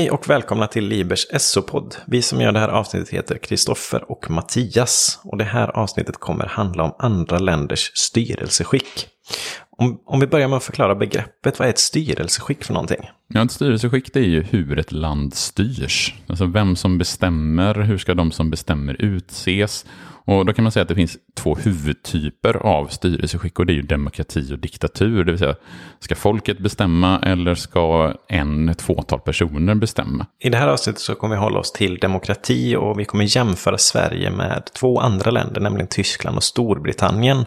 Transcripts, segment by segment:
Hej och välkomna till Libers SO-podd. Vi som gör det här avsnittet heter Kristoffer och Mattias. Och det här avsnittet kommer handla om andra länders styrelseskick. Om, om vi börjar med att förklara begreppet, vad är ett styrelseskick för någonting? Ja, ett styrelseskick det är ju hur ett land styrs. Alltså vem som bestämmer, hur ska de som bestämmer utses och då kan man säga att det finns två huvudtyper av styrelseskick och det är ju demokrati och diktatur. Det vill säga, ska folket bestämma eller ska en, ett fåtal personer bestämma? I det här avsnittet så kommer vi hålla oss till demokrati och vi kommer jämföra Sverige med två andra länder, nämligen Tyskland och Storbritannien.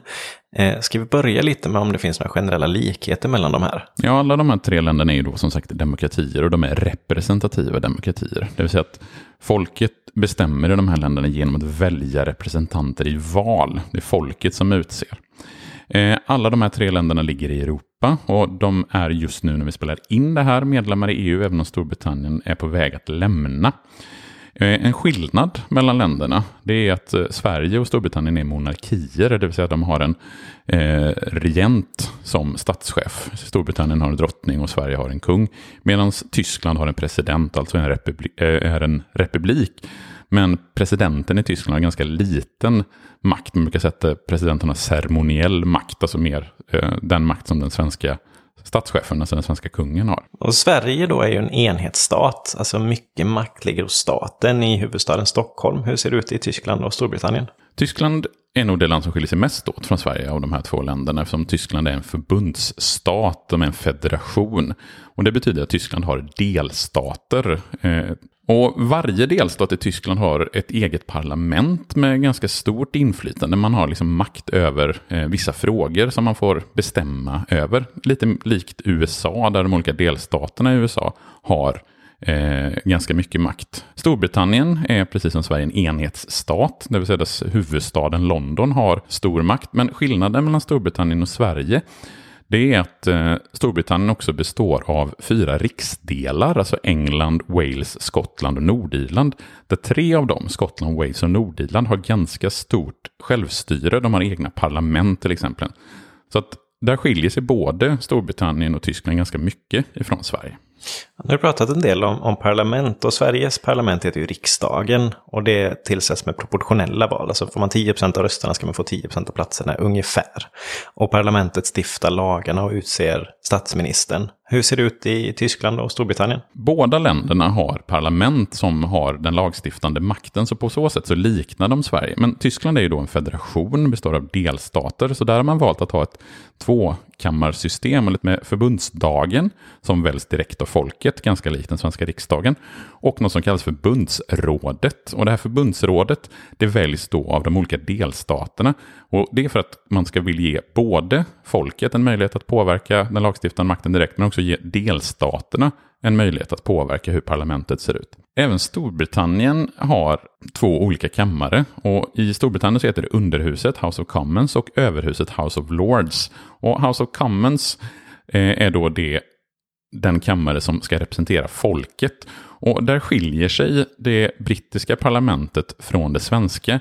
Eh, ska vi börja lite med om det finns några generella likheter mellan de här? Ja, alla de här tre länderna är ju då som sagt demokratier och de är representativa demokratier. Det vill säga att folket bestämmer i de här länderna genom att välja representanter i val. Det är folket som utser. Eh, alla de här tre länderna ligger i Europa och de är just nu när vi spelar in det här medlemmar i EU, även om Storbritannien är på väg att lämna. Eh, en skillnad mellan länderna det är att eh, Sverige och Storbritannien är monarkier, det vill säga att de har en eh, regent som statschef. Storbritannien har en drottning och Sverige har en kung. Medan Tyskland har en president, alltså en republik, eh, är en republik. Men presidenten i Tyskland har ganska liten makt. Man brukar säga att presidenten har ceremoniell makt, alltså mer den makt som den svenska statschefen, alltså den svenska kungen, har. Och Sverige då är ju en enhetsstat, alltså mycket makt ligger hos staten i huvudstaden Stockholm. Hur ser det ut i Tyskland och Storbritannien? Tyskland är nog det land som skiljer sig mest åt från Sverige av de här två länderna eftersom Tyskland är en förbundsstat, de är en federation. Och det betyder att Tyskland har delstater. Eh, och varje delstat i Tyskland har ett eget parlament med ganska stort inflytande. Man har liksom makt över eh, vissa frågor som man får bestämma över. Lite likt USA där de olika delstaterna i USA har eh, ganska mycket makt. Storbritannien är precis som Sverige en enhetsstat, det vill säga dess huvudstaden London har stor makt. Men skillnaden mellan Storbritannien och Sverige det är att eh, Storbritannien också består av fyra riksdelar, alltså England, Wales, Skottland och Nordirland. Där tre av dem, Skottland, Wales och Nordirland, har ganska stort självstyre. De har egna parlament till exempel. Så att där skiljer sig både Storbritannien och Tyskland ganska mycket ifrån Sverige. Nu har pratat en del om, om, parlament och Sveriges parlament heter ju riksdagen och det tillsätts med proportionella val. Alltså får man 10% av rösterna ska man få 10% av platserna ungefär. Och parlamentet stiftar lagarna och utser statsministern. Hur ser det ut i Tyskland och Storbritannien? Båda länderna har parlament som har den lagstiftande makten, så på så sätt så liknar de Sverige. Men Tyskland är ju då en federation, består av delstater, så där har man valt att ha ett tvåkammarsystem med förbundsdagen som väljs direkt av folket, ganska likt den svenska riksdagen, och något som kallas förbundsrådet. Och det här förbundsrådet det väljs då av de olika delstaterna. Och det är för att man ska vilja ge både folket en möjlighet att påverka den lagstiftande makten direkt, men också ge delstaterna en möjlighet att påverka hur parlamentet ser ut. Även Storbritannien har två olika kammare och i Storbritannien så heter det underhuset House of Commons och överhuset House of Lords. Och House of Commons eh, är då det, den kammare som ska representera folket. Och där skiljer sig det brittiska parlamentet från det svenska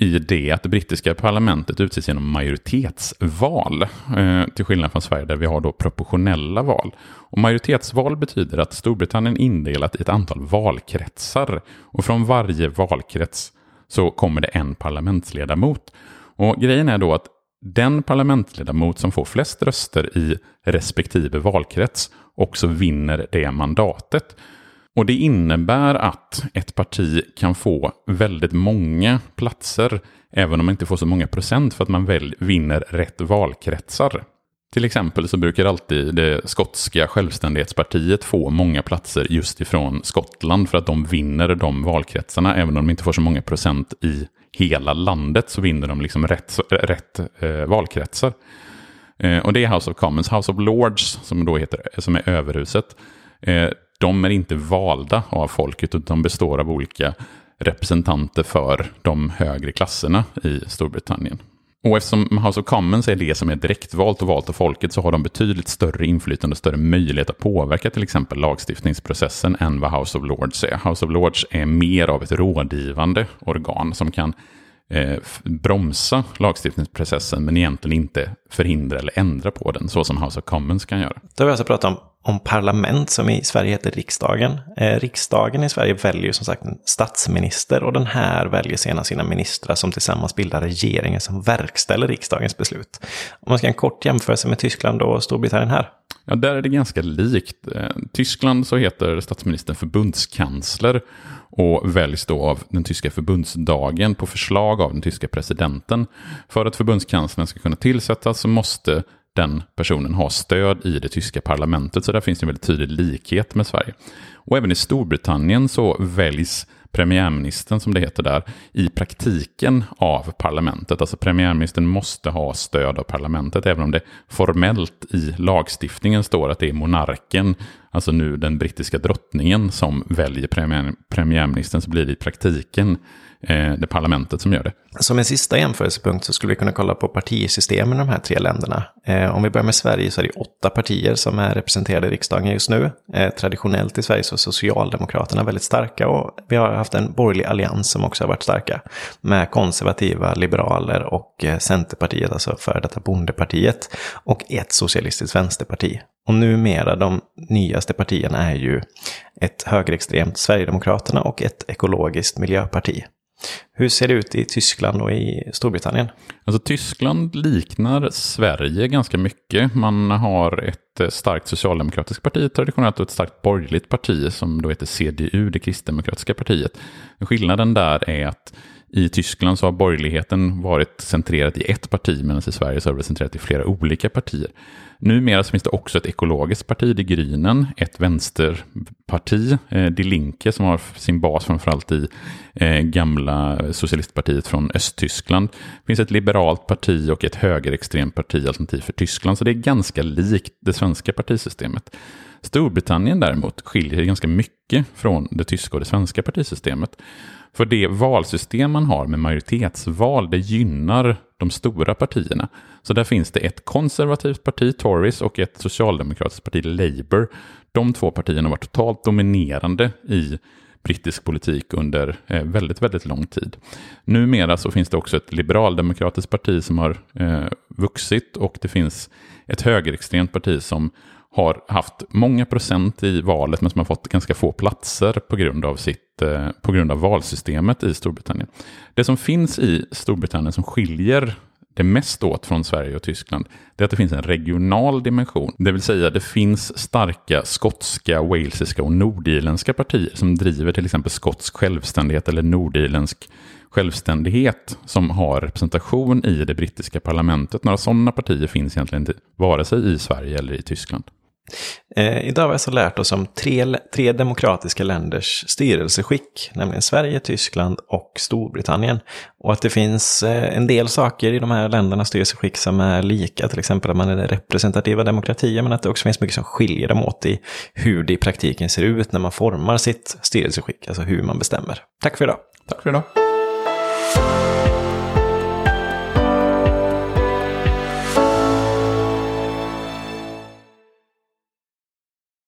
i det att det brittiska parlamentet utses genom majoritetsval. Eh, till skillnad från Sverige där vi har då proportionella val. Och majoritetsval betyder att Storbritannien är indelat i ett antal valkretsar. Och från varje valkrets så kommer det en parlamentsledamot. Och grejen är då att den parlamentsledamot som får flest röster i respektive valkrets också vinner det mandatet. Och det innebär att ett parti kan få väldigt många platser, även om man inte får så många procent för att man väl vinner rätt valkretsar. Till exempel så brukar alltid det skotska självständighetspartiet få många platser just ifrån Skottland för att de vinner de valkretsarna, även om de inte får så många procent i hela landet så vinner de liksom rätt, rätt eh, valkretsar. Eh, och det är House of Commons. House of Lords, som då heter, som är överhuset, eh, de är inte valda av folket utan de består av olika representanter för de högre klasserna i Storbritannien. Och eftersom House of Commons är det som är direktvalt och valt av folket så har de betydligt större inflytande och större möjlighet att påverka till exempel lagstiftningsprocessen än vad House of Lords är. House of Lords är mer av ett rådgivande organ som kan eh, bromsa lagstiftningsprocessen men egentligen inte förhindra eller ändra på den så som House of Commons kan göra. Då har vi alltså pratat om om parlament som i Sverige heter riksdagen. Eh, riksdagen i Sverige väljer som sagt en statsminister och den här väljer sedan sina ministrar som tillsammans bildar regeringen som verkställer riksdagens beslut. Om man ska en kort jämförelse med Tyskland och Storbritannien här. Ja, där är det ganska likt. Eh, Tyskland så heter statsministern förbundskansler och väljs då av den tyska förbundsdagen på förslag av den tyska presidenten. För att förbundskanslern ska kunna tillsättas så måste den personen ha stöd i det tyska parlamentet. Så där finns det en väldigt tydlig likhet med Sverige. Och även i Storbritannien så väljs premiärministern, som det heter där, i praktiken av parlamentet. Alltså premiärministern måste ha stöd av parlamentet, även om det formellt i lagstiftningen står att det är monarken, alltså nu den brittiska drottningen, som väljer premiär, premiärministern, så blir det i praktiken eh, det parlamentet som gör det. Som en sista jämförelsepunkt så skulle vi kunna kolla på partisystemen i de här tre länderna. Eh, om vi börjar med Sverige så är det åtta partier som är representerade i riksdagen just nu. Eh, traditionellt i Sverige så Socialdemokraterna väldigt starka och vi har haft en borgerlig allians som också har varit starka. Med konservativa liberaler och eh, Centerpartiet, alltså före detta Bondepartiet. Och ett socialistiskt vänsterparti. Och numera de nyaste partierna är ju ett högerextremt Sverigedemokraterna och ett ekologiskt miljöparti. Hur ser det ut i Tyskland och i Storbritannien? Alltså Tyskland liknar Sverige ganska mycket. Man har ett eh, starkt socialdemokratiskt parti traditionellt och ett starkt borgerligt parti som då heter CDU, det kristdemokratiska partiet. Skillnaden där är att i Tyskland så har borgerligheten varit centrerat i ett parti medan i Sverige så har det varit centrerat i flera olika partier. Numera så finns det också ett ekologiskt parti, De Grünen, ett vänsterparti, eh, Die Linke, som har sin bas framförallt i eh, gamla socialistpartiet från Östtyskland. Det finns ett liberalt parti och ett högerextremt parti, alternativ för Tyskland, så det är ganska likt det svenska partisystemet. Storbritannien däremot skiljer ganska mycket från det tyska och det svenska partisystemet. För det valsystem man har med majoritetsval, det gynnar de stora partierna. Så där finns det ett konservativt parti, Tories, och ett socialdemokratiskt parti, Labour. De två partierna var totalt dominerande i brittisk politik under eh, väldigt, väldigt lång tid. Numera så finns det också ett liberaldemokratiskt parti som har eh, vuxit och det finns ett högerextremt parti som har haft många procent i valet men som har fått ganska få platser på grund av, sitt, eh, på grund av valsystemet i Storbritannien. Det som finns i Storbritannien som skiljer det mest åt från Sverige och Tyskland, det är att det finns en regional dimension. Det vill säga det finns starka skotska, walesiska och nordirländska partier som driver till exempel skotsk självständighet eller nordirländsk självständighet som har representation i det brittiska parlamentet. Några sådana partier finns egentligen inte vare sig i Sverige eller i Tyskland. Eh, idag har vi alltså lärt oss om tre, tre demokratiska länders styrelseskick, nämligen Sverige, Tyskland och Storbritannien. Och att det finns eh, en del saker i de här ländernas styrelseskick som är lika, till exempel att man är representativa demokratier, men att det också finns mycket som skiljer dem åt i hur det i praktiken ser ut när man formar sitt styrelseskick, alltså hur man bestämmer. Tack för idag. Tack för idag.